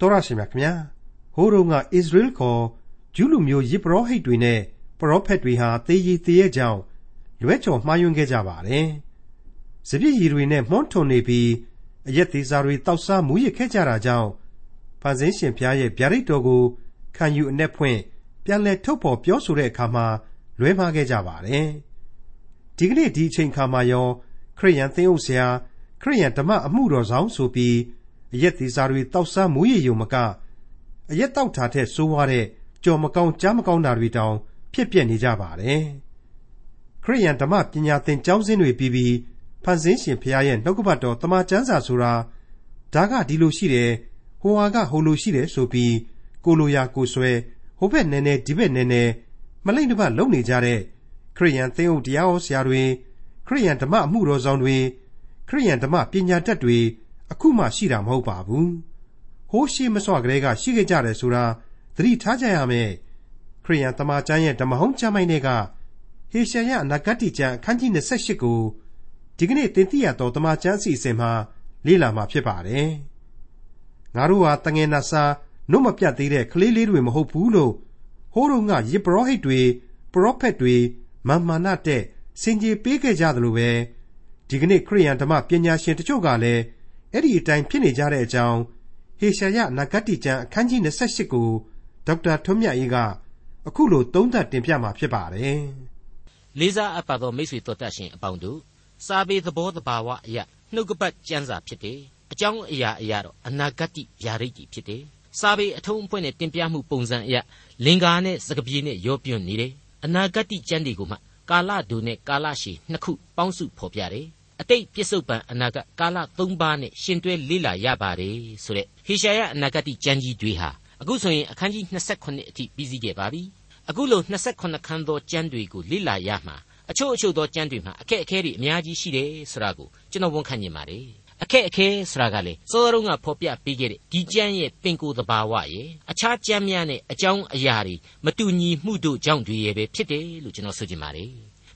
တော်ရရှိမြခင်ဗျာဟိုးတုန်းကဣသရေလခေါ်ဂျူးလူမျိုးယေဘရဟိတ်တွေနဲ့ပရောဖက်တွေဟာသေရည်သေရဲ့ကြောင့်လွဲချော်မှားယွင်းခဲ့ကြပါတယ်။စပြည့်ရည်တွေနဲ့မှုန်းထွန်နေပြီးအရက်သေးစားတွေတောက်စားမူရစ်ခဲ့ကြတာကြောင့်ဖန်ဆင်းရှင်ဖျားရဲ့ဗျာဒိတ်တော်ကိုခံယူအ내ဖွင့်ပြန်လဲထုတ်ဖော်ပြောဆိုတဲ့အခါမှာလွဲမှားခဲ့ကြပါတယ်။ဒီကနေ့ဒီအချိန်ခါမှာရောခရိယန်သင်းအုပ်ဆရာခရိယန်ဓမ္မအမှုတော်ဆောင်ဆိုပြီး အရက်သေးစားတွေတောက်စားမူရည်ယုံမကအရက်တောက်တာတဲ့ဆိုးွားတဲ့ကြော်မကောင်းကြားမကောင်းတာတွေတောင် ဖြစ်ပျက်နေကြပါတယ်။ခရိယန်ဓမ္မပညာသင်ကျောင်းစင်းတွေပြီးပြီးဖန်ဆင်းရှင်ဖျားရဲ့နှုတ်ကပတ်တော်တမန်ကျမ်းစာဆိုတာဒါကဒီလိုရှိတယ်ဟိုဟာကဟိုလိုရှိတယ်ဆိုပြီးကိုလိုရာကိုဆွဲဟိုဘက်နဲနဲဒီဘက်နဲနဲမလိမ့်တစ်ပတ်လုံနေကြတဲ့ခရိယန်သင်းအုပ်တရားဟောဆရာတွေခရိယန်ဓမ္မအမှုတော်ဆောင်တွေခရိယန်ဓမ္မပညာတတ်တွေ အခုမှရှိတာမဟုတ်ပါဘူးဟိုးရှိမစွာကလေးကရှိခဲ့ကြတယ်ဆိုတာသတိထားကြရမယ်ခရိယန်တမန်ကျမ်းရဲ့ဓမ္မဟောင်းကျမ်းပိုင်းတွေကဟေရှာယအနာဂတ်ကျမ်းအခန်းကြီး28ကိုဒီကနေ့သင်သိရသောတမန်ကျမ်းအစီအစဉ်မှာလေ့လာမှာဖြစ်ပါတယ်ငါတို့ဟာတငယ်နာစာနှုတ်မပြတ်သေးတဲ့ကလေးလေးတွေမဟုတ်ဘူးလို့ဟိုးတုန်းကယေဘရဟိတ်တွေပရောဖက်တွေမာမာနတဲ့စင်ကြီးပေးခဲ့ကြသလိုပဲဒီကနေ့ခရိယန်ဓမ္မပညာရှင်တချို့ကလည်း အဲ့ဒီအတိုင်းဖြစ်နေကြတဲ့အကြောင်းဟေရှာယနဂတိကျမ်းအခန်းကြီး28ကိုဒေါက်တာထွန်းမြတ်အေးကအခုလိုသုံးသပ်တင်ပြมาဖြစ်ပါတယ်။လေးစားအပ်ပါသောမိတ်ဆွေတို့တတ်ရှင်အပေါင်းတို့စာပေသဘောတဘာဝအရာနှုတ်ကပတ်ကျမ်းစာဖြစ်တယ်။အကြောင်းအရာအရာတော့အနာဂတ်ဗျာဒိတ်ကြီးဖြစ်တယ်။စာပေအထုံးအဖွဲ့နဲ့တင်ပြမှုပုံစံအရာလင်္ကာနဲ့စကပြေနဲ့ရောပြွန့်နေတယ်။အနာဂတ်ကျမ်းတွေကိုမှကာလဒုနဲ့ကာလရှည်နှစ်ခုပေါင်းစုဖော်ပြတယ် အတိတ်ပြစ္ဆုတ်ပံအနာဂတ်ကာလ၃ပါးနဲ့ရှင်တွဲလေ့လာရပါတယ်ဆိုတဲ့ဟေရှာယအနာဂတ်ကျမ်းကြီးတွေဟာအခုဆိုရင်အခန်းကြီး28အထိပြီးစီးခဲ့ပါပြီအခုလို28ခန်းသောကျမ်းတွေကိုလေ့လာရမှာအချို့အချို့သောကျမ်းတွေမှာအခက်အခဲတွေအများကြီးရှိတယ်ဆိုတာကိုကျွန်တော်ဝန်ခံနေပါတယ်အခက်အခဲဆိုတာကလေစောစောကဖော်ပြပေးခဲ့တဲ့ဒီကျမ်းရဲ့ပင်ကိုယ်သဘာဝရဲ့အခြားကျမ်းများနဲ့အကြောင်းအရာတွေမတူညီမှုတို့ကြောင့်တွေရဲ့ပဲဖြစ်တယ်လို့ကျွန်တော်ဆိုချင်ပါတယ်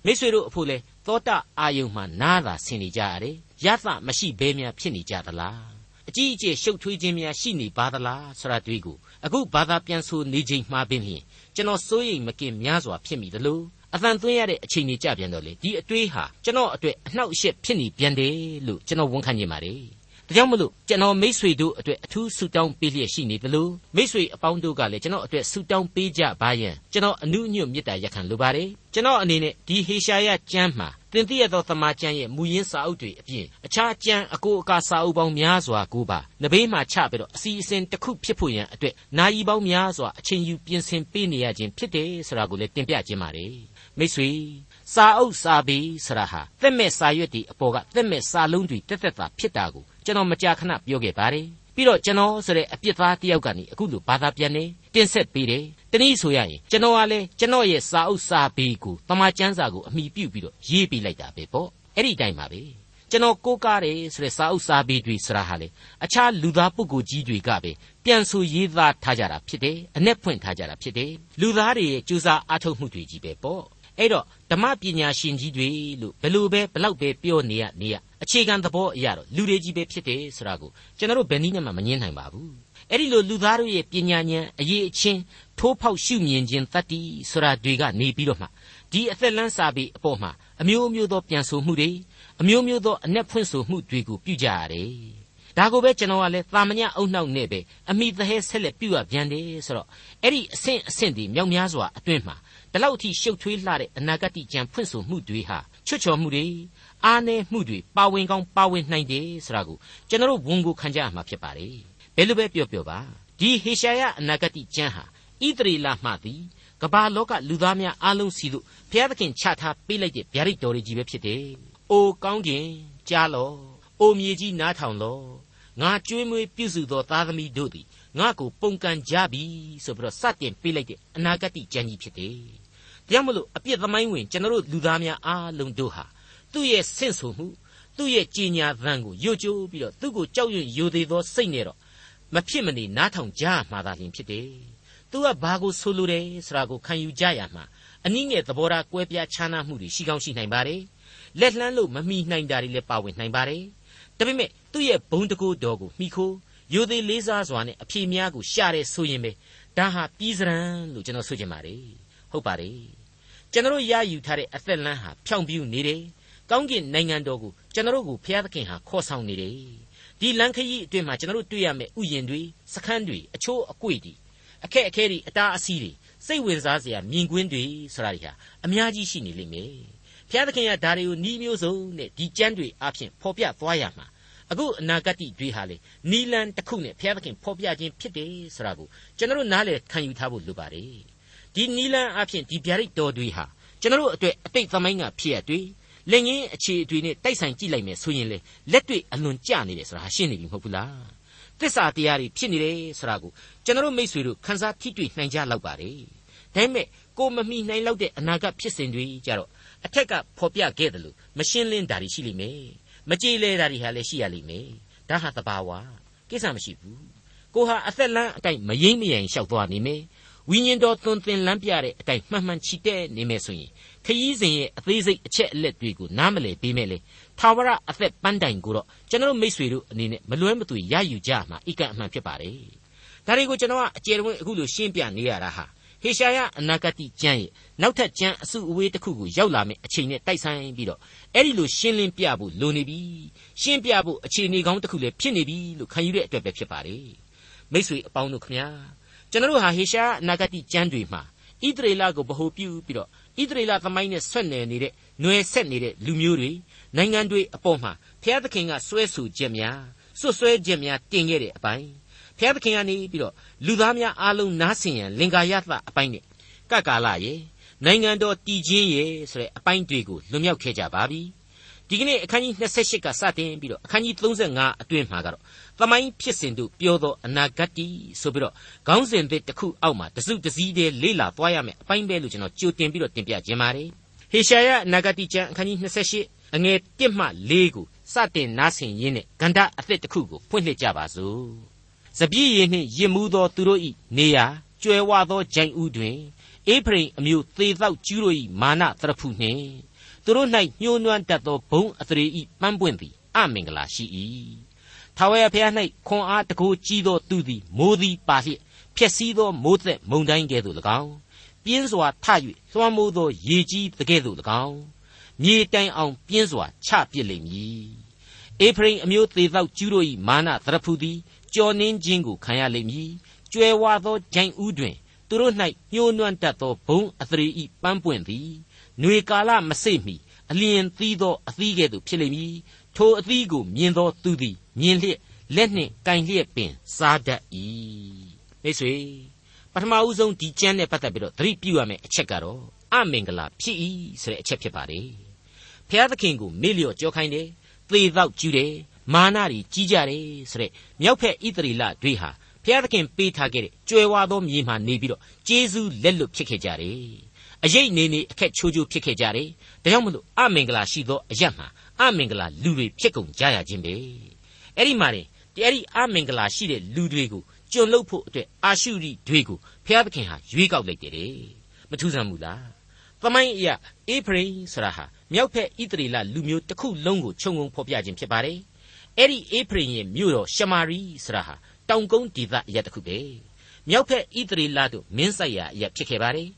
မိတ်ဆွေတို့အဖို့လဲသောတာအာယုံမှနားသာဆင်နေကြရတယ်ရသမရှိဘဲများဖြစ်နေကြသလားအကြီးအကျယ်ရှုပ်ထွေးခြင်းများရှိနေပါသလားဆိုတာတွေ့ကိုအခုဘာသာပြန်ဆိုနေချိန်မှာပင်ဖြင့်ကျွန်တော်စိုးရိမ်မကင်များစွာဖြစ်မိသလိုအသံသွင်းရတဲ့အချိန်ကြီးကြပြန်တော့လေဒီအတွေးဟာကျွန်တော်အတွက်အနှောက်အယှက်ဖြစ်နေပြန်တယ်လို့ကျွန်တော်ဝန်ခံနေပါတယ် ဒါကြောင့်မလို့ကျွန်တော်မိษွေတို့အတွက်အထူးဆုတောင်းပေးလျက်ရှိနေသလိုမိษွေအပေါင်းတို့ကလည်းကျွန်တော်အတွက်ဆုတောင်းပေးကြပါယံကျွန်တော်အနုညွတ်မေတ္တာရက်ခံလိုပါတယ်ကျွန်တော်အနေနဲ့ဒီဟေရှာယကျမ်းမှာသင်သိရသောသမာကျမ်းရဲ့မူရင်းစာအုပ်တွေအပြင်အခြားကျမ်းအကိုအကာစာအုပ်ပေါင်းများစွာကိုပါနဘေးမှာချပြီးတော့အစီအစဉ်တစ်ခုဖြစ်ဖို့ရန်အတွက်နာယီပေါင်းများစွာအချိန်ယူပြင်ဆင်ပေးနေရခြင်းဖြစ်တယ်ဆိုတာကိုလည်းတင်ပြခြင်းပါတယ်မိတ်ဆွေစာအုပ်စာပေဆရာဟာသက်မဲ့စာရွက်တွေအပေါ်ကသက်မဲ့စာလုံးတွေတက်တက်တာဖြစ်တာကို ကျွန်တော်မကြာခဏပြောခဲ့ပါတယ်ပြီးတော့ကျွန်တော်ဆိုတဲ့အပြစ်သားတယောက်ကနေအခုလိုဘာသာပြန်နေတင်ဆက်ပေးတယ်တနည်းဆိုရရင်ကျွန်တော်ကလည်းကျွန်တော်ရဲ့စာအုပ်စာပေကိုတမန်ကျမ်းစာကိုအမိပြုပြီးတော့ရေးပေးလိုက်တာပဲပေါ့အဲ့ဒီတိုင်းပါပဲကျွန်တော်ကိုးကားတယ်ဆိုတဲ့စာအုပ်စာပေတွေဆရာဟာလေအခြားလူသားပုဂ္ဂိုလ်ကြီးတွေကပဲပြန်ဆိုရေးသားထားကြတာဖြစ်တယ်အ내ဖွင့်ထားကြတာဖြစ်တယ်လူသားတွေရဲ့ကြိုးစားအားထုတ်မှုတွေကြီးပဲပေါ့ အဲ့တော့ဓမ္မပညာရှင်ကြီးတွေလို့ဘယ်လိုပဲဘလောက်ပဲပြောနေရနေရအခြေခံသဘောအရတော့လူတွေကြီးပဲဖြစ်တယ်ဆိုတာကိုကျွန်တော်တို့ဘယ်နည်းနဲ့မှမငင်းနိုင်ပါဘူးအဲ့ဒီလိုလူသားတို့ရဲ့ပညာဉာဏ်အရေးအချင်းထိုးဖောက်ရှုမြင်ခြင်းတတ္တိဆိုတာတွေကနေပြီးတော့မှဒီအသက်လန်းစာပေအပေါ်မှာအမျိုးမျိုးသောပြန်ဆိုမှုတွေအမျိုးမျိုးသောအ내ဖွင့်ဆိုမှုတွေကိုပြုကြရတယ်ဒါကိုပဲကျွန်တော်ကလည်းတာမညအုံနှောက်နဲ့ပဲအမိသဟဲဆက်လက်ပြုရပြန်တယ်ဆိုတော့အဲ့ဒီအဆင့်အဆင့်ဒီမြောက်များစွာအတွင်းမှာ ဒီလောက်ထိရှုပ်ထွေးလှတဲ့အနာဂတ်ကြံဖွင့်ဆိုမှုတွေဟာချွတ်ချော်မှုတွေအားနည်းမှုတွေပါဝင်ကောင်းပါဝင်နိုင်တယ်ဆိုတာကိုကျွန်တော်ဝန်ကိုခံကြရမှာဖြစ်ပါတယ်ဘယ်လိုပဲပြောပြောပါဒီဟေရှာယအနာဂတ်ကျမ်းဟာဣသရေလမှသည်ကမ္ဘာလောကလူသားများအားလုံးစီတို့ဘုရားသခင်ချထားပေးလိုက်တဲ့ဗျာဒိတ်တော်တွေကြီးပဲဖြစ်တယ်။အိုကောင်းကင်ကြားလော့။အိုမြေကြီးနားထောင်လော့။ငါကြွေးမွေးပြုစုသောသားသမီးတို့သည်ငါကိုပုန်ကန်ကြပြီဆိုပြီးတော့စတင်ပေးလိုက်တဲ့အနာဂတ်ကျမ်းကြီးဖြစ်တယ်။ ဒါကြောင့်မလို့အပြစ်သမိုင်းဝင်ကျွန်တော်တို့လူသားများအားလုံးတို့ဟာသူ့ရဲ့ဆင့်ဆိုမှုသူ့ရဲ့ကြည်ညာသံကိုယိုကျိုးပြီးတော့သူ့ကိုကြောက်ရွံ့ယိုသေးသောစိတ်နဲ့တော့မဖြစ်မနေနားထောင်ကြရမှာသာလျှင်ဖြစ်တယ်။သူကဘာကိုဆိုလိုတယ်ဆိုတာကိုခံယူကြရမှာအနည်းငယ်သဘောထားကွဲပြားခြားနားမှုတွေရှိကောင်းရှိနိုင်ပါတယ်။လက်လှမ်းလို့မမိနိုင်တာတွေလည်းပါဝင်နိုင်ပါတယ်။ဒါပေမဲ့သူ့ရဲ့ဘုံတကူတော်ကိုမိခိုးယိုသေးလေးစားစွာနဲ့အဖြေများကိုရှာတယ်ဆိုရင်ပဲဒါဟာပြီးစရန်လို့ကျွန်တော်ဆိုချင်ပါတယ် ဟုတ်ပါတယ်ကျွန်တော်ရယူထားတဲ့အသက်လမ်းဟာဖြောင်ပြူနေတယ်ကောင်းကင်နိုင်ငံတော်ကိုကျွန်တော်ကိုဘုရားသခင်ဟာခေါ်ဆောင်နေတယ်ဒီလမ်းခရီးအတွင်းမှာကျွန်တော်တွေ့ရမယ့်ဥယျင်တွေစခန်းတွေအချိုးအကွေ့တွေအခက်အခဲတွေအတားအဆီးတွေစိတ်ဝင်စားစရာမြင်ကွင်းတွေဆိုတာတွေဟာအများကြီးရှိနေလိမ့်မယ်ဘုရားသခင်ကဒါတွေကိုနှီးမျိုးစုံနဲ့ဒီကျမ်းတွေအပြင်ဖော်ပြသွားရမှာအခုအနာဂတ်တွေဟာလေနီလန်တစ်ခုနဲ့ဘုရားသခင်ဖော်ပြခြင်းဖြစ်တယ်ဆိုတာကိုကျွန်တော်နားလည်ခံယူထားဖို့လိုပါတယ် ဒီနီလန်အပြင်ဒီဗျာဒိတ်တော်တွေဟာကျွန်တော်အတွက်အတိတ်သမိုင်းကဖြစ်ရတွေ့လက်ငင်းအခြေအတွေ့နဲ့တိုက်ဆိုင်ကြည့်လိုက်မယ်ဆိုရင်လေလက်တွေ့အလွန်ကြနေတယ်ဆိုတာရှင်းနေပြီမဟုတ်ဘူးလားသစ္စာတရားတွေဖြစ်နေတယ်ဆိုတာကိုကျွန်တော်မိษွေတို့ခန်းစားထိတွေ့နိုင်ကြလောက်ပါတယ်ဒါပေမဲ့ကိုမမီနိုင်လောက်တဲ့အနာဂတ်ဖြစ်စဉ်တွေကြတော့အထက်ကဖော်ပြခဲ့တယ်လို့မရှင်းလင်းတာတွေရှိလိမ့်မယ်မကြေလဲတာတွေဟာလည်းရှိရလိမ့်မယ်ဒါဟာသဘာဝကိစ္စမရှိဘူးကိုဟာအသက်လန်းအတိုင်းမရင်းမရင်လျှောက်သွားနေမယ် ဝိညာဉ်တော်သွန်သင်လမ်းပြတဲ့အတိုင်းမှန်မှန်ချီတဲ့နေမယ်ဆိုရင်ခရီးစဉ်ရဲ့အသေးစိတ်အချက်အလက်တွေကိုနားမလည်ပေးမဲ့လေထာဝရအသက်ပန်းတိုင်ကိုတော့ကျွန်တော်မိษွေတို့အနေနဲ့မလွဲမသွေရယူကြမှာအကန့်အမှန်ဖြစ်ပါတယ်ဒါတွေကိုကျွန်တော်ကအကျယ်တဝင့်အခုလိုရှင်းပြနေရတာဟာဟေရှာယအနာဂတိကျမ်းရဲ့နောက်ထပ်ကျမ်းအစုအဝေးတစ်ခုကိုရောက်လာမယ့်အချိန်နဲ့တိုက်ဆိုင်ပြီးတော့အဲ့ဒီလိုရှင်းလင်းပြဖို့လိုနေပြီရှင်းပြဖို့အခြေအနေကောင်းတစ်ခုလည်းဖြစ်နေပြီလို့ခံယူတဲ့အတွက်ပဲဖြစ်ပါတယ်မိษွေအပေါင်းတို့ခမညာ ကျွန်တော်တို့ဟာဟေရှာယအနာဂတိကျမ်းတွေမှာဣသရေလကိုဗဟိုပြုပြီးတော့ဣသရေလသမိုင်းနဲ့ဆွတ်နယ်နေတဲ့ຫນွယ်ဆက်နေတဲ့လူမျိုးတွေနိုင်ငံတွေအပေါ်မှာဘုရားသခင်ကစွဲဆိုချက်များစွတ်စွဲချက်များတင်ခဲ့တဲ့အပိုင်းဘုရားသခင်ကနေပြီးတော့လူသားများအားလုံးနားဆင်ရန်လင်္ကာယသအပိုင်းနဲ့ကကာလရဲ့နိုင်ငံတော်တည်ခြင်းရဲ့ဆိုတဲ့အပိုင်းတွေကိုလွန်မြောက်ခဲ့ကြပါပြီဒီကနေ့အခန်းကြီး28ကစတင်ပြီးတော့အခန်းကြီး35အတွင်းမှာကတော့ သမိုင်းဖြစ်စဉ်တို့ပြောသောအနာဂတ်တီဆိုပြီးတော့ခေါင်းစဉ်သစ်တစ်ခုအောက်မှာတစုတစည်းတည်းလေ့လာသွားရမယ်အပိုင်းပဲလို့ကျွန်တော်ကြိုတင်ပြီးတော့တင်ပြခြင်းပါတယ်ဟေရှာယအနာဂတ်တီကျမ်းအခန်းကြီး28အငယ်1မှ4ကိုစတင်နားဆင်ရင်းနဲ့ဂန္ဓအသစ်တစ်ခုကိုဖွင့်လှစ်ကြပါစို့စပြည့်ရည်နှင့်ရစ်မှုသောသူတို့၏နေရာကျွဲဝသောဂျိုင်ဥတွင်အေဖရိမ်အမျိုးသေသောကျူးတို့၏မာနသရဖူနှင့်သူတို့၌ညှိုးနွမ်းတတ်သောဘုံအသရေ၏ပန်းပွင့်သည်အမင်္ဂလာရှိ၏ ထာဝရဘုရား၌ခွန်အားတကိုးကြီးသောသူသည်မိုးသည်ပါလျက်ဖြစ်စည်းသောမိုးသက်မုန်တိုင်းကဲ့သို့၎င်းပြင်းစွာထ၍လွှမ်းမိုးသောရေကြီးတကဲ့သို့၎င်းမြေတိုင်အောင်ပြင်းစွာချပစ်လိမ့်မည်အေဖရိမ်အမျိုးသေသောကျူးတို့၏မာနသရဖူသည်ကြော်နှင်းခြင်းကိုခံရလိမ့်မည်ကြွယ်ဝသောဂျိုင်ဥတွင်သူတို့၌ညှိုးနွမ်းတတ်သောဘုံအသရေဤပန်းပွင့်သည်ຫນွေကာလမစိမီအလျင်သီးသောအသီးကဲ့သို့ဖြစ်လိမ့်မည် ထိုအသီးကိုမြင်သောသူသည်မြင်လျက်လက်နှင့်ကင်လျက်ပင်စားတတ်၏မိတ်ဆွေပထမဦးဆုံးဒီကျမ်းနဲ့ပတ်သက်ပြီးတော့သတိပြုရမယ့်အချက်ကတော့အမင်္ဂလာဖြစ်၏ဆိုတဲ့အချက်ဖြစ်ပါတယ်ဘုရားသခင်ကိုမေ့လျော့ကြောခိုင်းတယ်သေတော့ကျူးတယ်မာနတွေကြီးကြတယ်ဆိုတဲ့မြောက်ဖက်ဣသရေလတွေဟာဘုရားသခင်ပေးထားခဲ့တဲ့ကြွယ်ဝသောမြေမှာနေပြီးတော့ကျေးဇူးလက်လွတ်ဖြစ်ခဲ့ကြတယ် အရေးနေနေအခက်ချိုးချိုးဖြစ်ခဲ့ကြတယ်ဒါကြောင့်မလို့အမင်္ဂလာရှိသောအရက်မှာအမင်္ဂလာလူတွေဖြစ်ကုန်ကြရခြင်းပဲအဲ့ဒီမှာတင်အဲ့ဒီအမင်္ဂလာရှိတဲ့လူတွေကိုကျွန်လုတ်ဖို့အတွက်အာရှုရိတွေကိုဘုရားသခင်ဟာရွေးကောက်လိုက်တယ်မထူးဆန်းဘူးလားသမိုင်းအရာအေဖရိဆိုတာဟာမြောက်ဖက်ဣသရေလလူမျိုးတစ်ခုလုံးကိုခြုံငုံဖော်ပြခြင်းဖြစ်ပါတယ်အဲ့ဒီအေဖရိရဲ့မြို့တော်ရှမာရိဆိုတာဟာတောင်ကုန်းဒေသအရက်တစ်ခုပဲမြောက်ဖက်ဣသရေလတို့မင်းဆိုင်ရာအရက်ဖြစ်ခဲ့ပါတယ်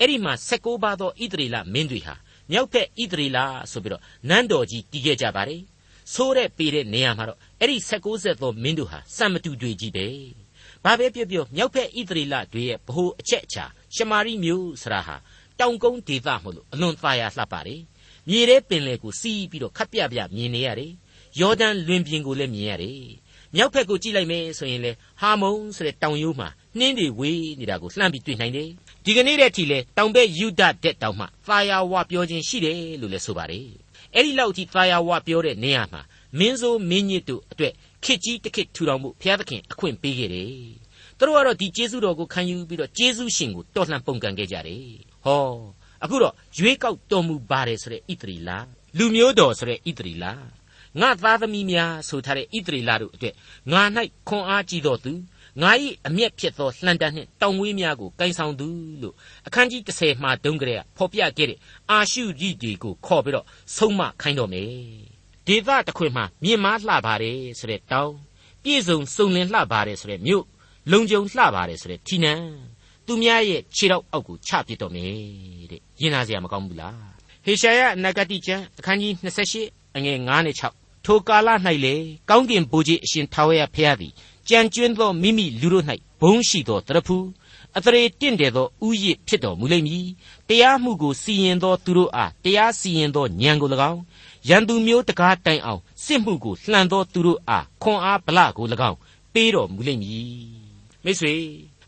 အဲ့ဒီမှာ16ပါးသောဣသရေလမင်းတွေဟာမြောက်ဖက်ဣသရေလဆိုပြီးတော့နန်းတော်ကြီးတည်ခဲ့ကြပါတယ်ဆိုးတဲ့ပေတဲ့နေရာမှာတော့အဲ့ဒီ16ဆက်သောမင်းတို့ဟာစံမတူတွေကြီးပဲဘာပဲပြောပြောမြောက်ဖက်ဣသရေလတွေရဲ့ဗဟိုအချက်အချာရှမာရိမြို့ဆရာဟာတောင်ကုန်းဒေသမလို့အလွန်သာယာလှပပါတယ်မြေထဲပင်လယ်ကိုစီးပြီးတော့ခပ်ပြပြမြင်နေရတယ်ယော်ဒန်လွင်ပြင်ကိုလည်းမြင်ရတယ်မြောက်ဖက်ကိုကြည့်လိုက်မယ်ဆိုရင်လေဟာမုန်ဆိုတဲ့တောင်ရိုးမှာနှင်းတွေဝေးနေတာကိုလှမ်းပြီးတွေ့နိုင်တယ် ဒီကနေ့တည်းထိလေတောင်ဘက်ယူဒတဲ့တောင်မှသာယာဝပြောခြင်းရှိတယ်လို့လည်းဆိုပါတယ်အဲ့ဒီလောက်ထိသာယာဝပြောတဲ့နေရာမှာမင်းဆိုးမင်းညစ်တို့အတွက်ခစ်ကြီးတစ်ခစ်ထူထောင်မှုဘုရားသခင်အခွင့်ပေးခဲ့တယ်သူတို့ကတော့ဒီကျေးဇူးတော်ကိုခံယူပြီးတော့ကျေးဇူးရှင်ကိုတော်လှန်ပုန်ကန်ခဲ့ကြတယ်ဟောအခုတော့ရွေးကောက်တော်မူပါတယ်ဆိုတဲ့ဣသရီလာလူမျိုးတော်ဆိုတဲ့ဣသရီလာငါသားသမီးများဆိုထားတဲ့ဣသရေလတို့အတွက်ငါ၌ခွန်အားကြီးတော်သူ ငါ၏အမျက်ဖြစ်သောလှန်တန်နှင့်တောင်ဝေးများကိုကင်ဆောင်သူလို့အခန်းကြီး30မှာတုန်းကလေးကဖော်ပြခဲ့တဲ့အာရှုရိတွေကိုခေါ်ပြီးတော့ဆုံးမခိုင်းတော်မယ်ဒေသတစ်ခွင်မှာမြင်မာလှပါတယ်ဆိုတဲ့တောင်ပြည့်စုံစုံလင်လှပါတယ်ဆိုတဲ့မြို့လုံခြုံလှပါတယ်ဆိုတဲ့ထီနန်းသူများရဲ့ခြေတော့အောက်ကိုချပစ်တော်မယ်တဲ့ရင်နာစရာမကောင်းဘူးလားဟေရှာယနဂတိကျမ်းအခန်းကြီး28အငယ်9နဲ့6ထိုကာလ၌လေကောင်းကင်ဘိုးကြီးအရှင်ထာဝရဘုရားသည် ကြံကျွင်းသောမိမိလူတို့၌ဘုန်းရှိသောတရဖူအသရေတင့်တယ်သောဥယျဖြစ်တော်မူလိမ့်မည်တရားမှုကိုစီရင်သောသူတို့အားတရားစီရင်သောဉာဏ်ကို၎င်းရန်သူမျိုးတကားတိုင်အောင်စစ်မှုကိုလှန်သောသူတို့အားခွန်အားဗလကို၎င်းပေးတော်မူလိမ့်မည်မိတ်ဆွေ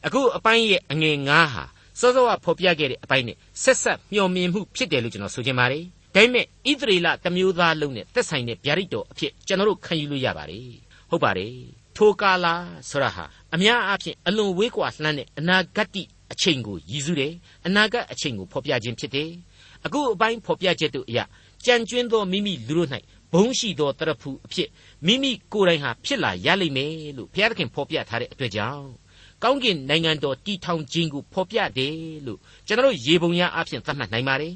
အခုအပိုင်းရဲ့အငယ်9ဟာစောစောကဖော်ပြခဲ့တဲ့အပိုင်းနဲ့ဆက်ဆက်မျှော်မြင်မှုဖြစ်တယ်လို့ကျွန်တော်ဆိုချင်ပါတယ်ဒါပေမဲ့ဣသရေလတမျိုးသားလုံးနဲ့သက်ဆိုင်တဲ့ဗျာဒိတ်တော်အဖြစ်ကျွန်တော်တို့ခံယူလို့ရပါတယ်ဟုတ်ပါတယ် ထိုကာလာဆိုတာဟာအများအားဖြင့်အလွန်ဝေးကွာလှမ်းတဲ့အနာဂတ်အချိန်ကိုရည်စူးတယ်အနာဂတ်အချိန်ကိုဖော်ပြခြင်းဖြစ်တယ်အခုအပိုင်းဖော်ပြချက်တို့အရာကြံကျွင်းသောမိမိလူတို့၌ဘုံရှိသောတရဖူအဖြစ်မိမိကိုယ်တိုင်ဟာဖြစ်လာရလိမ့်မယ်လို့ဘုရားသခင်ဖော်ပြထားတဲ့အတွက်ကြောင့်ကောင်းကင်နိုင်ငံတော်တည်ထောင်ခြင်းကိုဖော်ပြတယ်လို့ကျွန်တော်ရေပုံရအဖြစ်သတ်မှတ်နိုင်ပါတယ်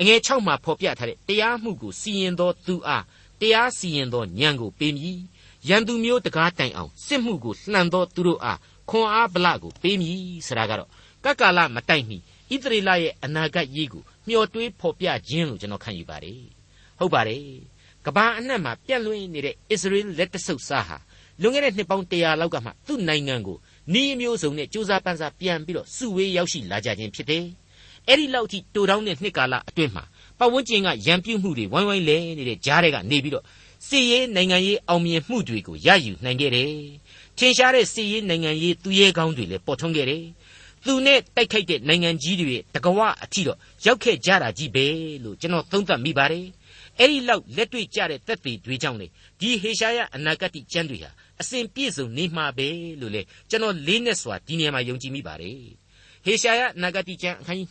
အငယ်6မှာဖော်ပြထားတဲ့တရားမှုကိုစီရင်သောသူအားတရားစီရင်သောဉာဏ်ကိုပေးမည် ရန်သူမျိုးတကားတိုင်အောင်စစ်မှုကိုလှန်သောသူတို့အားခွန်အားဗလကိုပေးမည်ဆိုတာကတော့ကက္ကာလမတိုင်မီဣသရေလရဲ့အနာဂတ်ရေးကိုမျှော်တွေးဖော်ပြခြင်းလို့ကျွန်တော်ခံယူပါတယ်ဟုတ်ပါတယ်ကဘာအနှံ့မှာပြန့်လွင့်နေတဲ့အစ္စရေးလက်တဆုပ်စားဟာလွန်ခဲ့တဲ့နှစ်ပေါင်း100လောက်ကမှသူ့နိုင်ငံကိုနီးမျိုးစုံနဲ့စူးစမ်းပန်းစားပြန်ပြီးတော့စုဝေးရောက်ရှိလာကြခြင်းဖြစ်တယ်အဲ့ဒီလောက်ထိတူတောင်းတဲ့နှစ်ကာလအတွင်းမှာပတ်ဝန်းကျင်ကရန်ပြုမှုတွေဝိုင်းဝိုင်းလဲနေတဲ့ကြားတွေကနေပြီးတော့ စီရေးနိုင်ငံရေးအောင်မြင်မှုတွေကိုရယူနိုင်ခဲ့တယ်ထင်ရှားတဲ့စီရေးနိုင်ငံရေးသူရဲကောင်းတွေလည်းပေါ်ထွန်းခဲ့တယ်သူနဲ့တိုက်ခိုက်တဲ့နိုင်ငံကြီးတွေတကဝအထီတော့ရောက်ခဲ့ကြတာကြီးပဲလို့ကျွန်တော်သုံးသပ်မိပါတယ်အဲ့ဒီလောက်လက်တွေ့ကြတဲ့သက်သေတွေကြောင့်လေဒီဟေရှာယအနာဂတ်ကျမ်းတွေဟာအစဉ်ပြည့်စုံနေမှာပဲလို့လေကျွန်တော်လေးနဲ့စွာဒီနေရာမှာယုံကြည်မိပါတယ်ဟေရှာယအနာဂတ်ကျမ်းအခန်းကြီး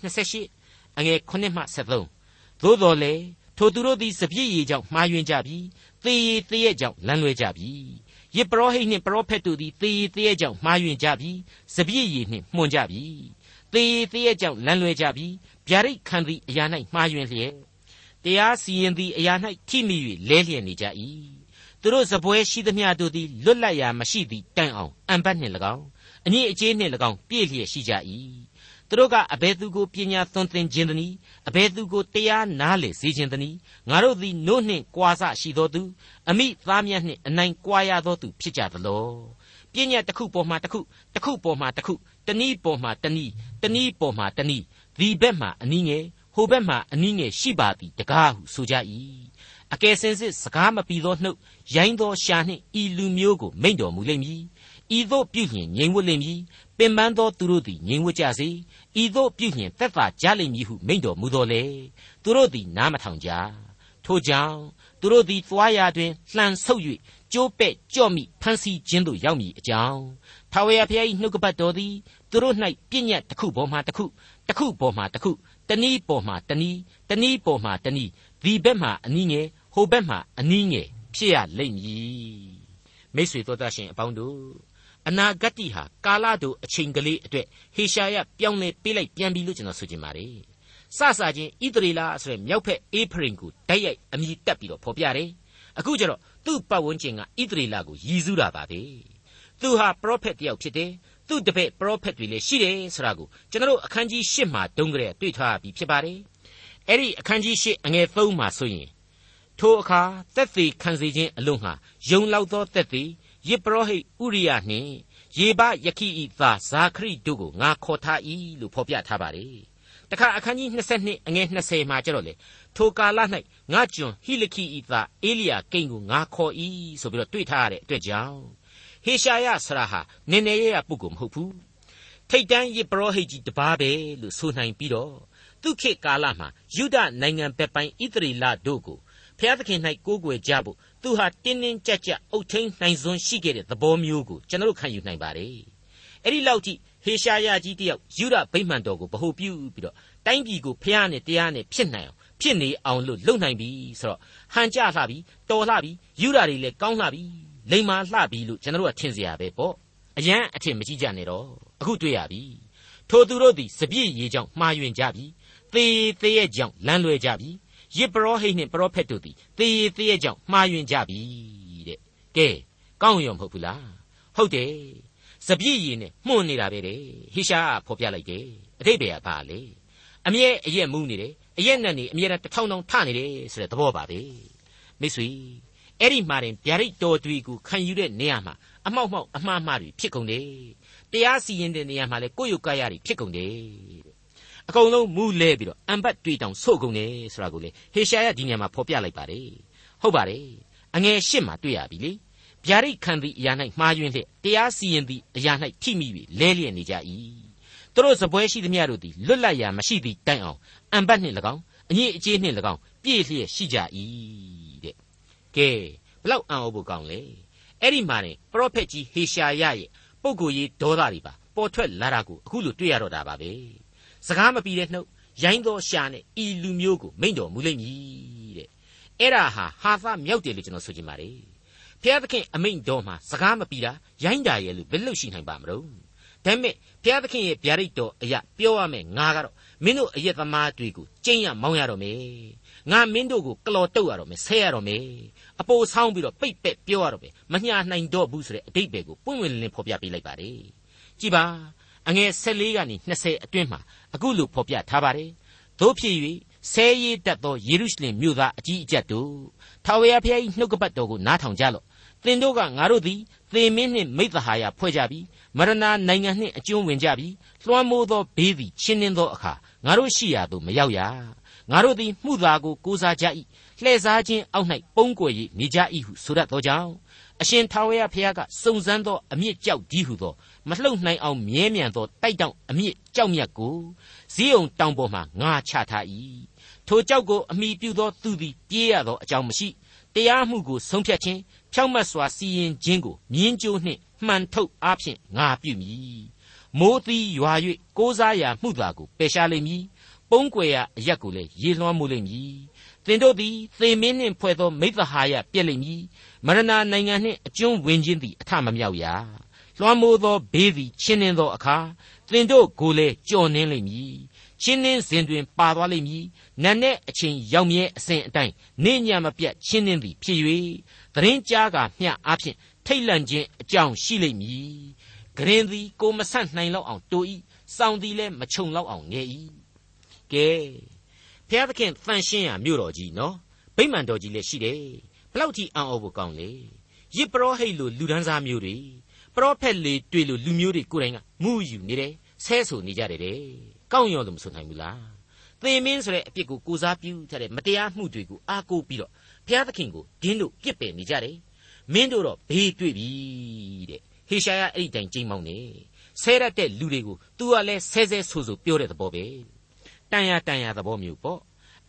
28အငယ်9မှ73သို့တော်လေထိုသူတို့သည်စပြည့်ရည်ကြောင့်မှားယွင်းကြပြီ သေရည်သေရဲ့ကြောင့်လမ်းလွဲကြပြီယေပရောဟိတ်နှင့်ပရောဖက်တို့သည်သေရည်သေရဲ့ကြောင့်မှားယွင်းကြပြီစပြည့်ရည်နှင့်မှုန်ကြပြီသေရည်သေရဲ့ကြောင့်လမ်းလွဲကြပြီဗျာဒိတ်ခံသည့်အရာ၌မှားယွင်းလျက်တရားစီရင်သည့်အရာ၌ထိမိ၍လဲလျက်နေကြ၏သူတို့စပွဲရှိသမျှတို့သည်လွတ်လပ်ရာမရှိသည့်တိုင်အောင်အံပတ်နှင့်၎င်းအငြိအကျေးနှင့်၎င်းပြည့်လျက်ရှိကြ၏ သူတို့ကအဘယ်သူကိုပညာသွန်သင်ခြင်းသနည်းအဘယ်သူကိုတရားနားလေစေခြင်းသနည်းငါတို့သည်နို့နှင့်ကြွာဆရှိသောသူအမိသားမြတ်နှင့်အနိုင်ကြွာရသောသူဖြစ်ကြသလောပညာတစ်ခုပေါ်မှာတစ်ခုတစ်ခုပေါ်မှာတစ်ခုတနည်းပေါ်မှာတနည်းတနည်းပေါ်မှာတနည်းဒီဘက်မှာအနည်းငယ်ဟိုဘက်မှာအနည်းငယ်ရှိပါသည်တကားဟုဆိုကြ၏အကယ်စင်စစ်စကားမပီသောနှုတ်ရိုင်းသောရှာနှင့်ဤလူမျိုးကိုမိန့်တော်မူလိမ့်မည် ဤသို့ပြုလျင်ငြိမ်ဝတ်လိမ့်မည်ပင်ပန်းသောသူတို့သည်ငြိမ်ဝတ်ကြစေဤသို့ပြုလျင်သက်သာကြလိမ့်မည်ဟုမိန့်တော်မူတော်လေသူတို့သည်နားမထောင်ကြထို့ကြောင့်သူတို့သည်သွားရာတွင်လှန်ဆုပ်၍ကျိုးပဲ့ကြော့မိဖန်စီခြင်းသို့ရောက်မည်အကြောင်းထာဝရဘုရား၏နှုတ်ကပတ်တော်သည်သူတို့၌ပြည့်ညတ်တစ်ခုပေါ်မှတစ်ခုတစ်ခုပေါ်မှတစ်ခုတနည်းပေါ်မှတနည်းတနည်းပေါ်မှတနည်းဒီဘက်မှအနည်းငယ်ဟိုဘက်မှအနည်းငယ်ဖြစ်ရလိမ့်မည်မိတ်ဆွေတို့တတ်ရှင်အပေါင်းတို့ အနာဂတ်ဟာကာလတို့အချိန်ကလေးအတွက်ဟေရှာယပြောင်းလဲပေးလိုက်ပြန်ပြီလို့ကျွန်တော်ဆိုချင်ပါတယ်စစချင်းဣသရေလဆိုတဲ့မြောက်ဖက်အေဖရင်ကိုတိုက်ရိုက်အမိတက်ပြီးတော့ဖော်ပြတယ်အခုကျတော့သူ့ပတ်ဝန်းကျင်ကဣသရေလကိုရည်စူးတာပါပဲသူဟာပရောဖက်တယောက်ဖြစ်တယ်သူ့တပည့်ပရောဖက်တွေလည်းရှိတယ်ဆိုတာကိုကျွန်တော်အခန်းကြီး၈မှာတုန်းကလေးတွေ့ထားပြီးဖြစ်ပါတယ်အဲ့ဒီအခန်းကြီး၈အငယ်၃မှာဆိုရင်ထိုအခါသက်သေခံစေခြင်းအလို့ငှာယုံလောက်သောသက်သေ ယေပရောဟိတ်ဥရိယနှင့်ယေဘယခိဤသားဇာခရိတို့ကိုငါခေါ်ထား၏လို့ဖော်ပြထားပါတယ်တခါအခန်းကြီး22အငယ်20မှာကျတော့လေထိုကာလ၌ငါကျွန်ဟိလခိဤသားအေလိယာကိန်ကိုငါခေါ်၏ဆိုပြီးတော့တွေ့ထားရတဲ့အတွက်ကြောင့်ဟေရှာယဆရာဟာနည်းနည်းရရပုဂ္ဂိုလ်မဟုတ်ဘူးထိတ်တန်းယေပရောဟိတ်ကြီးတပါးပဲလို့ဆိုနိုင်ပြီးတော့သူခေတ်ကာလမှာယူဒနိုင်ငံဘက်ပိုင်းဣသရေလတို့ကိုဖျားသခင်၌ကိုးကွယ်ကြဖို့ သူဟာတင်းတင်းကြပ်ကြပ်အုတ်ထင်းနိုင်စွန်းရှိခဲ့တဲ့သဘောမျိုးကိုကျွန်တော်ခံယူနိုင်ပါတယ်။အဲ့ဒီလောက်ထိဟေရှာယကြီးတယောက်ယူဒဗိမှန်တော်ကိုဗဟုပြုပြီးတော့တိုင်းပြည်ကိုဖျားနဲ့တရားနဲ့ဖြစ်နိုင်အောင်ဖြစ်နေအောင်လို့လုပ်နိုင်ပြီဆိုတော့ဟန်ကြလှပြီတော်လှပြီယူဒတွေလည်းကောင်းလှပြီလိမ္မာလှပြီလို့ကျွန်တော်ကထင်เสียရပဲပေါ့အရန်အထင်မကြီးကြနဲ့တော့အခုတွေ့ရပြီထိုသူတို့သည်စပြည့်ရေကြောင့်မှားယွင်းကြပြီသေသေးရဲ့ကြောင့်လမ်းလွဲကြပြီ ယစ်ပရောဟိတ်နှင့်ပရောဖက်တို့သည်သေရသေးရဲ့ကြောင့်မှားယွင်းကြပြီတဲ့ကဲကောင်းရောမဟုတ်ဘူးလားဟုတ်တယ်စပြည့်ရည်နဲ့မှုန်နေတာပဲတဲ့ဟိရှားဖော်ပြလိုက်တယ်အတိတ်ပဲကဘာလဲအမြဲအရက်မူးနေတယ်အရက်နဲ့နေအမြဲတထောင်ထောင်ထနေတယ်ဆိုတဲ့သဘောပါပဲမိတ်ဆွေအဲ့ဒီမှာတင်ဗျာဒိတ်တော်တွေကိုခံယူတဲ့နေရာမှာအမောက်မောက်အမှားမှားတွေဖြစ်ကုန်တယ်တရားစီရင်တဲ့နေရာမှာလည်းကိုယ့်ရုပ်ကာယတွေဖြစ်ကုန်တယ် အကုန်လုံးမူးလဲပြီးတော့အံပတ်တွေးတောင်ဆို့ကုန်တယ်ဆိုတာကိုလေဟေရှာယဒီညမှာဖော်ပြလိုက်ပါတယ်ဟုတ်ပါတယ်အငယ်ရှစ်မှာတွေ့ရပြီလေဗျာဒိတ်ခံသည့်အရာ၌မှားယွင်းလျက်တရားစီရင်သည့်အရာ၌ထိမိ၍လဲလျက်နေကြ၏သူတို့စပွဲရှိသမျှတို့သည်လွတ်လပ်ရာမရှိသည့်တိုင်အောင်အံပတ်နှင့်၎င်းအညစ်အကြေးနှင့်၎င်းပြည့်လျက်ရှိကြ၏တဲ့ကဲဘလောက်အံ့ဩဖို့ကောင်းလဲအဲ့ဒီမှာနေပရောဖက်ကြီးဟေရှာယရဲ့ပုဂ္ဂိုလ်ရေးဒေါသတွေပါပေါ်ထွက်လာတာကိုအခုလိုတွေ့ရတော့တာပါပဲ စကားမပြီးတဲ့နှုတ်ရိုင်းသောရှာနဲ့ဤလူမျိုးကိုမိန့်တော်မူလိမ့်မည်တဲ့အဲ့ဒါဟာဟာသမြောက်တယ်လို့ကျွန်တော်ဆိုချင်ပါတယ်ဘုရားသခင်အမိန့်တော်မှာစကားမပြီးတာရိုင်းတာရဲ့လို့ဘယ်လို့ရှိနိုင်ပါမလို့ဒါပေမဲ့ဘုရားသခင်ရဲ့ဗျာဒိတ်တော်အရာပြောရမယ်ငါကတော့မင်းတို့အယက်သမားတွေကိုကျင့်ရမောင်းရတော့မယ်ငါမင်းတို့ကိုကလော်တုတ်ရတော့မယ်ဆဲရတော့မယ်အပိုဆောင်းပြီးတော့ပိတ်ပက်ပြောရတော့မယ်မညာနိုင်တော့ဘူးဆိုတဲ့အတိတ်ပဲကိုပွင့်ဝင်လင်းဖော်ပြပေးလိုက်ပါတယ်ကြည်ပါ အငယ်14ကနေ20အတွင်းမှာအခုလိုဖော်ပြထားပါတယ်တို့ဖြစ်၍ဆဲရည်တတ်သောယေရုရှလင်မြို့သားအကြီးအကျယ်တို့ထာဝရဘုရား၏နှုတ်ကပတ်တော်ကိုနားထောင်ကြလော့သင်တို့ကငါတို့သည်သေမင်းနှင့်မိသဟာယဖွဲ့ကြပြီးမရဏနိုင်ငံနှင့်အကျွမ်းဝင်ကြပြီးလွှမ်းမိုးသောဘေးသည်ချင်းနှင်းသောအခါငါတို့ရှိရာသို့မရောက်ရငါတို့သည်မှုသာကိုကိုးစားကြ၏လှည့်စားခြင်းအောက်၌ပုံကွယ်၍နေကြ၏ဟုဆိုရသောကြောင့် အရှင်ထာဝရဘုရားကစုံစမ်းသောအမြင့်ကြောက်ဒီဟုသောမလှုပ်နိုင်အောင်မြဲမြံသောတိုက်တောင်အမြင့်ကြောက်မြတ်ကိုဇီးုံတောင်ပေါ်မှငါချထား၏ထိုကြောက်ကိုအမိပြုသောသူသည်ပြေးရသောအကြောင်းမရှိတရားမှုကိုဆုံးဖြတ်ခြင်းဖြောင့်မတ်စွာစီရင်ခြင်းကိုမြင်းကြိုးနှင့်မှန်ထုတ်အားဖြင့်ငါပြုမည်မိုးသီးရွာ၍ကိုးစားရာမှုသာကိုပယ်ရှားလိမ့်မည်ပုံးကွယ်ရာအရက်ကိုလည်းရေလွှမ်းမိုးလိမ့်မည်သင်တို့သည်သေမင်းနှင့်ဖွဲ့သောမိသဟာယပြည့်လိမ့်မည် မရဏနိုင်ငံနှင့်အကျွန်းဝင်ခြင်းသည်အထမမြောက်ရာလွှမ်းမိုးသောဘေးသည်ချင်းနှင်းသောအခါသင်တို့ကိုလည်းကြော်နှင်းလိမ့်မည်ချင်းနှင်းစဉ်တွင်ပါသွားလိမ့်မည်နတ်နဲ့အချိန်ရောက်မြဲအစဉ်အတိုင်းနေညမပြတ်ချင်းနှင်းသည်ဖြစ်၍သတင်းကြားကမျှအားဖြင့်ထိတ်လန့်ခြင်းအကြောင်းရှိလိမ့်မည်ဂရင်သည်ကိုမဆန့်နိုင်လောက်အောင်တိုး၏စောင်းသည်လည်းမချုံလောက်အောင်ငယ်၏ကဲဖျားသခင်တန်ရှင်းရမြို့တော်ကြီးနော်ဗိမာန်တော်ကြီးလည်းရှိတယ် ဘလောက်ကြီးအံ့ဩဖို့ကောင်းလေယစ်ပရောဟိတ်လိုလူဒန်းစားမျိုးတွေပရောဖက်လေတွေ့လို့လူမျိုးတွေကိုယ်တိုင်ကမူယူနေတယ်ဆဲဆူနေကြတယ်တဲ့ကောင်းရောလို့မဆိုနိုင်ဘူးလားသင်မင်းဆိုတဲ့အပြစ်ကိုကိုစားပြုထားတဲ့မတရားမှုတွေကိုအားကိုးပြီးတော့ဘုရားသခင်ကိုဒင်းတို့ပြစ်ပယ်နေကြတယ်မင်းတို့တော့ဘေးတွေ့ပြီတဲ့ဟေရှာယအဲ့ဒီတိုင်ကြိမ်မောင်းနေဆဲရတဲ့လူတွေကို तू ကလည်းဆဲဆဲဆိုဆိုပြောတဲ့သဘောပဲတန်ရတန်ရသဘောမျိုးပေါ့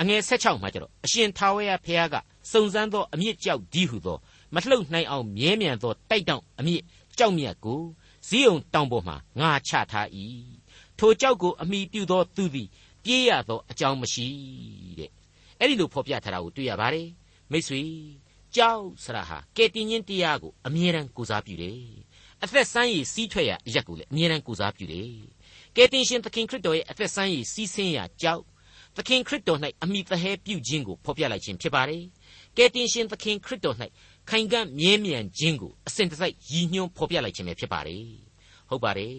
အငယ်16မှာကျတော့အရှင်ထာဝရဘုရားက စုံစမ်းသောအမြင့်ကြောက်ဒီဟုသောမလှုပ်နိုင်အောင်မြဲမြံသောတိုက်တောင်အမြင့်ကြောက်မြတ်ကိုဇီးုံတောင်ပေါ်မှာငါချထား၏ထိုကြောက်ကိုအမိပြုသောသူသည်ပြေးရသောအကြောင်းမရှိတဲ့အဲ့ဒီလိုဖော်ပြထားတာကိုတွေ့ရပါတယ်မိတ်ဆွေကြောက်ဆရာဟာကဲတင်ချင်းတရားကိုအမြဲတမ်းကိုစားပြုတယ်အသက်ဆန်းရည်စီးထွက်ရာအရက်ကိုလည်းအမြဲတမ်းကိုစားပြုတယ်ကဲတင်ရှင်သခင်ခရစ်တော်ရဲ့အသက်ဆန်းရည်စီးဆင်းရာကြောက်သခင်ခရစ်တော်၌အမိသဟဲပြုခြင်းကိုဖော်ပြလိုက်ခြင်းဖြစ်ပါတယ် ကဲတင်ရှင်သခင်ခရစ်တော်၌ခိုင်ကန့်မြဲမြံခြင်းကိုအစဉ်တစိုက်ရည်ညွှန်းဖော်ပြလိုက်ခြင်းပဲဖြစ်ပါတယ်ဟုတ်ပါတယ်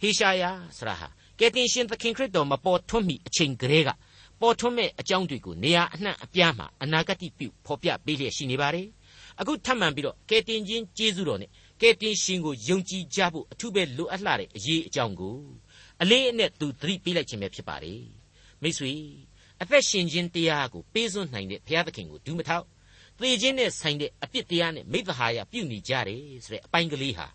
ဟေရှာယဆရာဟာကယ်တင်ရှင်သခင်ခရစ်တော်မပေါ်ထွန်းမီအချိန်ကလေးကပေါ်ထွန်းမဲ့အကြောင်းတွေကိုနေရာအနှံ့အပြားမှာအနာဂတ်ပြုဖော်ပြပေးလျက်ရှိနေပါတယ်အခုထပ်မံပြီးတော့ကယ်တင်ခြင်းကျေးဇူးတော်နဲ့ကယ်တင်ရှင်ကိုယုံကြည်ကြဖို့အထူးပဲလိုအပ်လာတဲ့အရေးအကြောင်းကိုအလေးအနက်သူသတိပေးလိုက်ခြင်းပဲဖြစ်ပါတယ်မိတ်ဆွေ အသက်ရှင်ခြင်းတရားကိုပေးစွန့်နိုင်တဲ့ဘုရားသခင်ကိုဒူးမထောက်သေခြင်းနဲ့ဆိုင်တဲ့အပြစ်တရားနဲ့မိသဟာယပြုနေကြတယ်ဆိုတဲ့အပိုင်းကလေးဟာ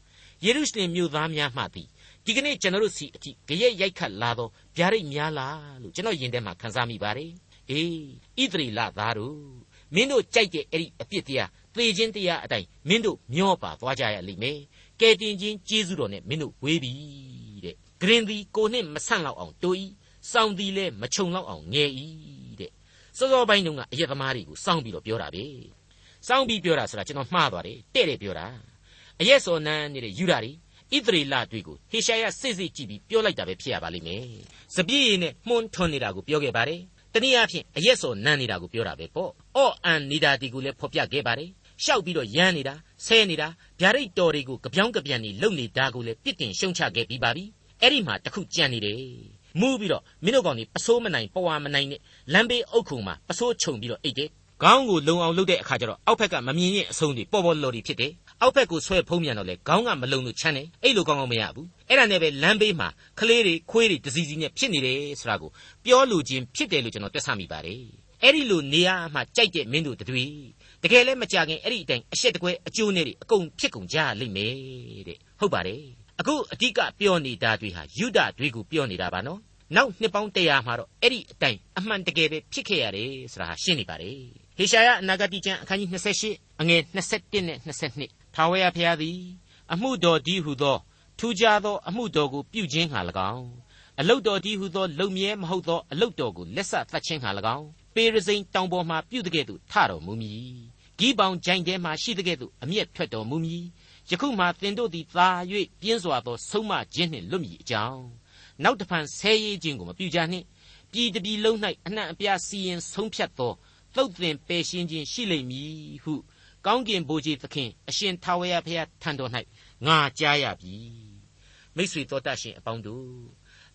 ယေရုရှလင်မြို့သားများမှသည်ဒီကနေ့ကျွန်တော်တို့စီအထိကြရက်ရိုက်ခတ်လာတော့ဗျာဒိတ်များလားလို့ကျွန်တော်ယင်ထဲမှာခန်းစားမိပါတယ်အေးဣသရေလသားတို့မင်းတို့ကြိုက်တဲ့အဲ့ဒီအပြစ်တရားသေခြင်းတရားအတိုင်းမင်းတို့မျောပါသွားကြရလိမ့်မယ်ကဲတင်ခြင်းကျေးဇူးတော်နဲ့မင်းတို့ဝေးပြီတဲ့ဂရင်သည်ကိုနှင့်မဆန့်လောက်အောင်တိုးဤ စောင်းသည်လည်းမချုံလောက်အောင်ငယ်ဤတဲ့စောစောပိုင်းတုန်းကအယက်သမားတွေကိုစောင်းပြီးတော့ပြောတာပဲစောင်းပြီးပြောတာဆိုတာကျွန်တော်မှားသွားတယ်တဲ့တယ်ပြောတာအယက်စော်နန်းနေတဲ့ယူတာတွေဣသရေလတွေကိုဟေရှာယစစ်စစ်ကြည့်ပြီးပြောလိုက်တာပဲဖြစ်ရပါလိမ့်မယ်။စပြည့်ရည်နဲ့မှုန်းထွန်းနေတာကိုပြောခဲ့ပါတယ်။တနည်းအားဖြင့်အရက်စော်နန်းနေတာကိုပြောတာပဲပေါ့။အော့အန်နေတာဒီကိုလည်းဖော်ပြခဲ့ပါတယ်။ရှောက်ပြီးတော့ရမ်းနေတာဆဲနေတာဗျာဒိတ်တော်တွေကိုကြပြောင်းကြပြန်နေလုံနေတာကိုလည်းပြစ်တင်ရှုံချခဲ့ပြီးပါပြီအဲ့ဒီမှာတခုကြံနေတယ် မူးပြီးတော့မင်းတို့ကောင်ဒီပစိုးမနိုင်ပဝါမနိုင်နဲ့လမ်းဘေးအုပ်ခုံမှာပစိုးခြုံပြီးတော့အိတ်တယ်ခေါင်းကိုလုံအောင်လုပ်တဲ့အခါကျတော့အောက်ဘက်ကမမြင်ရင်အဆုံးတွေပေါ်ပေါ်လော်တွေဖြစ်တယ်အောက်ဘက်ကိုဆွဲဖုံးမြန်တော့လေခေါင်းကမလုံလို့ချမ်းတယ်အဲ့လိုကောင်းကောင်းမရဘူးအဲ့ဒါနဲ့ပဲလမ်းဘေးမှာကလေးတွေခွေးတွေတစီစီနဲ့ဖြစ်နေတယ်ဆိုတာကိုပြောလို့ချင်းဖြစ်တယ်လို့ကျွန်တော်တွက်ဆမိပါတယ်အဲ့ဒီလိုနေရာမှာကြိုက်တဲ့မင်းတို့တွေတကယ်လည်းမကြခင်အဲ့ဒီအတိုင်းအရှက်တကွဲအကျိုးနဲ့တွေအကုန်ဖြစ်ကုန်ကြလိမ့်မယ်တဲ့ဟုတ်ပါတယ် အခုအဓိကပြောနေတာတွေဟာယုဒတွေကိုပြောနေတာပါနော်နောက်နှစ်ပေါင်း100မှာတော့အဲ့ဒီအတိုင်းအမှန်တကယ်ပဲဖြစ်ခဲ့ရတယ်ဆိုတာဟာရှင်းနေပါတယ်ဟေရှာယအနာဂတိကျမ်းအခန်းကြီး28အငယ်21နဲ့22ထာဝရဘုရားသည် အမှုတော်ဒီဟုသောထူးခြားသောအမှုတော်ကိုပြုခြင်းငှာ၎င်းအလုတ်တော်ဒီဟုသောလုံမြဲမဟုတ်သောအလုတ်တော်ကိုလက်ဆက်သတ်ခြင်းငှာ၎င်းပေရစိန်တောင်ပေါ်မှပြုတဲ့ကဲ့သို့ထတော်မူမည်ဂီးပေါင်ဂျိုင်ထဲမှရှိတဲ့ကဲ့သို့အမျက်ထွက်တော်မူမည် ယခုမှသင်တို့သည်သာ၍ပြင်းစွာသောဆုံးမခြင်းနှင့်လွတ်မည်အကြောင်းနောက်တဖန်ဆဲရေးခြင်းကိုမပြုကြနှင့်ပြည်တပြည်လုံး၌အနှံ့အပြားစီရင်ဆုံးဖြတ်သောသုတ်သင်ပယ်ရှင်းခြင်းရှိလိမ့်မည်ဟုကောင်းကင်ဘိုးကြီးသခင်အရှင်ထာဝရဘုရားထံတော်၌ငါကြားရပြီမိတ်ဆွေတော်တတ်ရှင်အပေါင်းတို့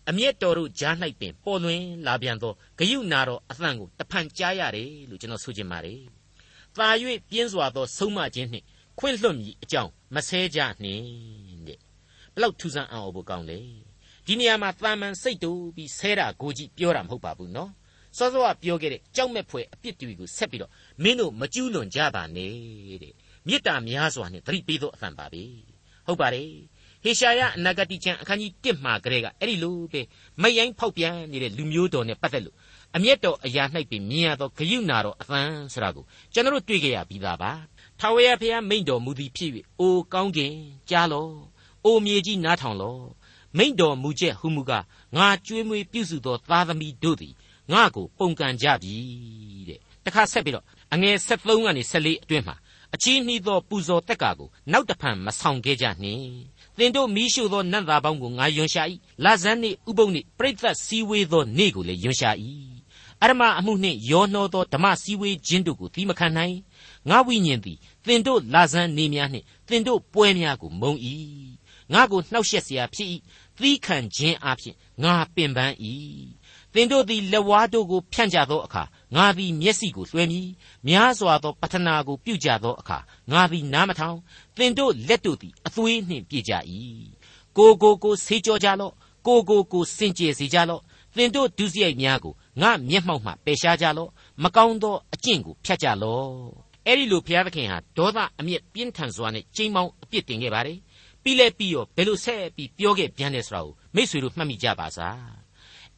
အမျက်တော်တို့ကြား၌ပင်ပေါ်လွင်လာပြန်သောဂယုနာတော်အသံကိုတဖန်ကြားရတယ်လို့ကျွန်တော်ဆိုချင်ပါတယ်။သာ၍ပြင်းစွာသောဆုံးမခြင်းနှင့် ခွင့်လွှတ်မည်အကြောင်းမဆဲကြနှင့်တဲ့။ဘလောက်ထူးဆန်းအောင်ဖို့ကောင်းလေ။ဒီနေရာမှာတာမန်စိတ်တူပြီးဆဲတာကိုကြည့်ပြောတာမဟုတ်ပါဘူးနော်။စောစောကပြောခဲ့တဲ့ကြောက်မဲ့ဖွယ်အပြစ်တွေကိုဆက်ပြီးတော့မင်းတို့မကျူးလွန်ကြပါနဲ့တဲ့။မေတ္တာများစွာနဲ့သတိပေးသောအသံပါပဲ။ဟုတ်ပါတယ်။ဟေရှာယအနာဂတိကျမ်းအခန်းကြီး1မှာကလေးကအဲ့ဒီလိုပဲမယိုင်းဖောက်ပြန်နေတဲ့လူမျိုးတော်နဲ့ပတ်သက်လို့အမျက်တော်အရာ၌ပင်မြင်ရသောဂယုဏတော်အသံဆိုတာကိုကျွန်တော်တို့တွေ့ကြရပြီးသားပါ ထာဝရဘုရားမိန့်တော်မူသည်ဖြစ်၍အိုကောင်းကင်ကြားလောအိုမြေကြီးနားထောင်လောမိန့်တော်မူချက်ဟူမူကားငါကြွေးမွေးပြုစုသောသားသမီးတို့သည်ငါကိုပုံကန်ကြပြီတဲ့တခါဆက်ပြီးတော့အငယ်73ကနေ74အတွင်းမှာအချီးနှီးသောပူဇော်တက်ကာကိုနောက်တဖန်မဆောင်ခဲ့ကြနှင့်သင်တို့မီးရှို့သောနတ်သားပေါင်းကိုငါယွန်ရှာ၏လာဇန်နှင့်ဥပုပ်နှင့်ပြိသက်စည်းဝေးသောနေ့ကိုလည်းယွန်ရှာ၏အရမအမှုနှင့်ယောနှောသောဓမ္မစည်းဝေးခြင်းတို့ကိုသီးမခံနိုင် ငါဝိညာဉ်သည်သင်တို့လာဇန်နေများနှင့်သင်တို့ပွဲများကိုမုံ၏ငါကိုနှောက်ယှက်เสียဖြစ်၏သီးခံခြင်းအပြင်ငါပင်ပန်း၏သင်တို့သည်လက်ဝါးတို့ကိုဖြန့်ကြသောအခါငါသည်မျက်စိကိုလွှဲမည်များစွာသောပတနာကိုပြုကြသောအခါငါသည်နားမထောင်သင်တို့လက်တို့သည်အသွေးနှင့်ပြည့်ကြ၏ကိုကိုကိုဆေးကြောကြလော့ကိုကိုကိုစင်ကြယ်စေကြလော့သင်တို့ဒုစရိုက်များကိုငါမျက်မှောက်မှပယ်ရှားကြလော့မကောင်းသောအကျင့်ကိုဖြတ်ကြလော့ အဲ့ဒီလိုဘုရားသခင်ဟာဒေါသအမျက်ပြင်းထန်စွာနဲ့ချိန်မောင်းအပြစ်တင်ခဲ့ပါတယ်ပြီးလဲပြီးရောဘယ်လိုဆက်ပြီးပြောခဲ့ပြန်လဲဆိုတာကိုမိษွေတို့မှတ်မိကြပါစား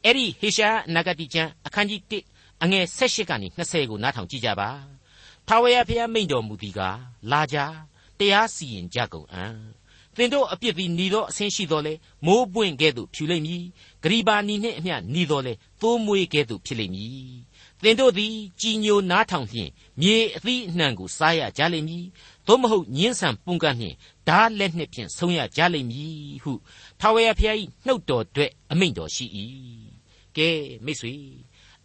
အဲ့ဒီဟေရှာနဂတိကျမ်းအခန်းကြီး1အငယ်16ကနေ20ကိုနားထောင်ကြည့်ကြပါထာဝရဘုရားမိန့်တော်မူသည်ကားလာကြတရားစီရင်ကြကုန်အံ့ သင်တို့အပြစ်သည်ညီသောအဆင်းရှိတော်လေမိုးပွင့်ကဲ့သို့ဖြူလိမ့်မည်ဂရိပါနီနှင့်အမျှညီတော်လေသိုးမွေးကဲ့သို့ဖြစ်လိမ့်မည်သင်တို့သည်ကြည်ညိုနားထောင်ဖြင့်မြေအသီးအနှံကိုစားရကြလိမ့်မည်သို့မဟုတ်ညင်းဆန်ပုန်ကန်ဖြင့်ဓာလက်နှင့်ဖြင့်ဆုံးရကြလိမ့်မည်ဟုထာဝရဘုရား၏နှုတ်တော်တွေ့အမိန့်တော်ရှိ၏ကဲမိတ်ဆွေ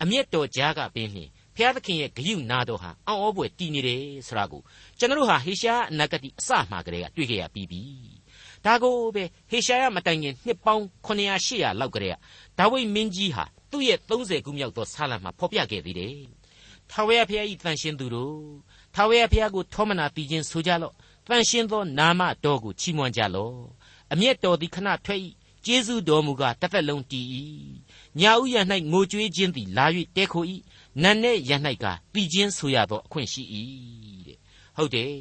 အမျက်တော်ကြားကပင်ဖြင့် ဖျားသခင်ရဲ့ဂယုနာတော်ဟာအောင်းဩပွေတည်နေတယ်ဆိုတာကိုကျွန်တော်တို့ဟာဟေရှားအနာဂတိအစမှကတည်းကတွေ့ကြရပြီးပြီဒါကိုပဲဟေရှာယမတိုင်ခင်နှစ်ပေါင်း900 800လောက်ကတည်းကဒါဝိမင်းကြီးဟာသူ့ရဲ့30ခုမြောက်သောဆာလံမှာဖော်ပြခဲ့သေးတယ်ထာဝရဘုရား၏တန်ရှင်သူတို့ထာဝရဘုရားကိုထောမနာတည်ခြင်းဆိုကြလော့တန်ရှင်သောနာမတော်ကိုချီးမွမ်းကြလော့အမျက်တော်သည်ခဏထွက်၏ကျေးဇူးတော်မူကားတစ်သက်လုံးတည်၏ညာဥ်ရ၌ငိုကြွေးခြင်းသည်လာ၍တဲခို၏ နတ်နဲ့ရ၌ကတည်ခြင်းဆိုရသောအခွင့်ရှိ၏တဲ့ဟုတ်တယ်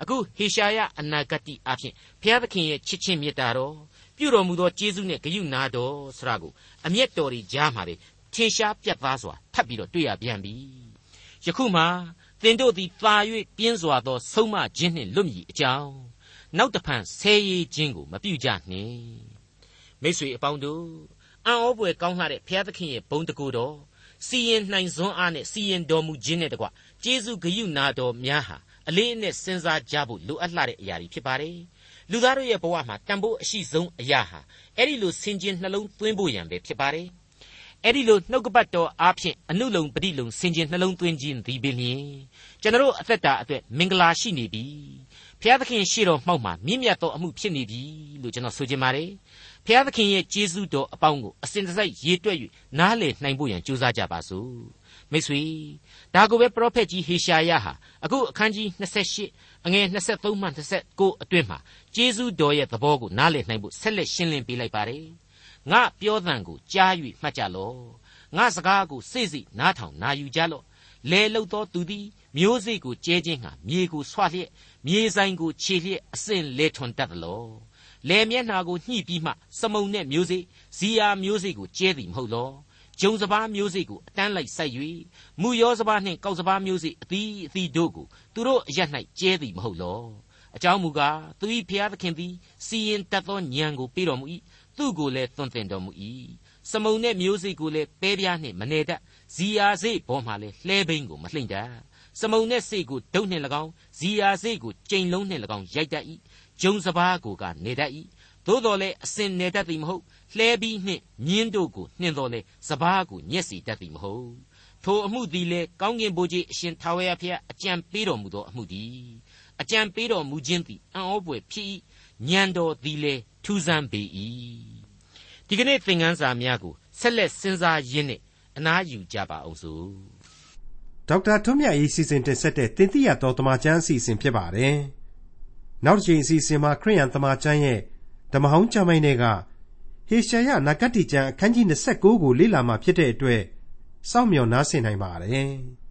အခုဟေရှာယအနာဂတိအဖြစ်ဘုရားသခင်ရဲ့ချစ်ချင်းမေတ္တာတော်ပြုတော်မူသောကျေးဇူးနဲ့ဂရုနာတော်ဆရာကိုအမျက်တော်တွေကြားမှာပဲထင်ရှားပြတ်သားစွာထပ်ပြီးတော့တွေ့ရပြန်ပြီယခုမှသင်တို့သည်သာ၍ပြင်းစွာသောဆုံးမခြင်းနှင့်လွတ်မြည်အကြောင်းနောက်တဖန်ဆဲရေးခြင်းကိုမပြုကြနှင့်မိတ်ဆွေအပေါင်းတို့အံ့ဩဖွယ်ကောင်းလှတဲ့ဘုရားသခင်ရဲ့ဘုန်းတကူတော် စီရင်နိုင်စွမ်းအားနဲ့စီရင်တော်မူခြင်းနဲ့တကွကျေးဇူးဂရုနာတော်များဟာအလေးအနက်စဉ်းစားကြဖို့လိုအပ်လှတဲ့အရာတွေဖြစ်ပါတယ်လူသားတို့ရဲ့ဘဝမှာတန်ဖိုးအရှိဆုံးအရာဟာအဲ့ဒီလိုစင်ကြင်နှလုံးသွင်းဖို့ရန်ပဲဖြစ်ပါတယ်အဲ့ဒီလိုနှုတ်ကပတ်တော်အားဖြင့်အနုလုံပฏิလုံဆင်ခြင်နှလုံးသွင်းခြင်းသည်ပင်လျင်ကျွန်တော်အသက်တာအတွက်မင်္ဂလာရှိနေပြီ ဖျားသခင်ရှေ့တော်မှောက်မှာမြင့်မြတ်သောအမှုဖြစ်နေပြီလို့ကျွန်တော်ဆိုချင်ပါတယ်ဖျားသခင်ရဲ့ကျေးဇူးတော်အပေါင်းကိုအစဉ်တစိုက်ရေတွက်၍နားလည်နိုင်ဖို့ရန်ကြိုးစားကြပါစို့မိတ်ဆွေဒါကိုပဲပရောဖက်ကြီးဟေရှာယဟာအခုအခန်းကြီး28အငယ်23မှ29အတွင်းမှာကျေးဇူးတော်ရဲ့သဘောကိုနားလည်နိုင်ဖို့ဆက်လက်ရှင်းလင်းပေးလိုက်ပါတယ်ငါပြောသံကိုကြား၍မှတ်ကြလော့ငါစကားကိုစိတ်စိတ်နားထောင်နာယူကြလော့ လဲလုတ်သောသူသည်မျိုးစိတ်ကိုကျဲခြင်းဟာမြေကိုဆွလျက်မြေဆိုင်ကိုခြေလျက်အစဉ်လဲထွန်တတ်သလောလဲမျက်နှာကိုညှိပြီးမှစမုံနဲ့မျိုးစိဇီယာမျိုးစိကိုကျဲသည်မဟုတ်လောဂျုံစပားမျိုးစိကိုအတန်းလိုက်စိုက်၍မူရောစပားနှင့်ကောက်စပားမျိုးစိအသီးအသီးတို့ကိုသူတို့အရ၌ကျဲသည်မဟုတ်လောအကြောင်းမူကားသူ၏ဖျားသခင်သည်စီရင်တတ်သောဉာဏ်ကိုပေးတော်မူ၏သူ့ကိုလည်းသွန်သင်တော်မူ၏ စမုံနဲ့မျိုးစိကိုလည်းပဲပြားနှင့်မနေတတ်ဇီယာစိဘောမှလည်းလှဲဘိန်းကိုမလှိမ့်တတ်စမုံနဲ့စိတ်ကိုဒုတ်နှင့်၎င်းဇီယာစိတ်ကိုကြိမ်လုံးနှင့်၎င်းရိုက်တတ်၏ဂျုံစပားကိုကနေတတ်၏သို့တော်လည်းအစင်နေတတ်သည်မဟုတ်လှဲပြီးနှင့်မြင်းတို့ကိုနှင်တော်လေစပားကိုညက်စီတတ်သည်မဟုတ်ထိုအမှုသည်လေကောင်းကင်ဘုရားအရှင်ထာဝရဘုရားအကြံပေးတော်မူသောအမှုသည်အကြံပေးတော်မူခြင်းသည်အံ့ဩဖွယ်ဖြစ်၏ညံတော်သည်လေထူးဆန်းပေ၏ ဒီကနေ့သင်ခန်းစာများကိုဆက်လက်စဉ်းစားရင်းနဲ့အနားယူကြပါအောင်စို့ဒေါက်တာထွန်းမြတ်ရေးစီစဉ်တင်ဆက်တဲ့တင်ပြတော်တမချန်းအစီအစဉ်ဖြစ်ပါတယ်နောက်တစ်ချိန်အစီအစဉ်မှာခရိယန်တမချန်းရဲ့ဓမ္မဟောင်းကျမ်းပိုင်းတွေကဟေရှာယနဂတိကျမ်းအခန်းကြီး29ကိုလေ့လာမှဖြစ်တဲ့အတွက်စောင့်မျှော်နားဆင်နိုင်ပါတယ်။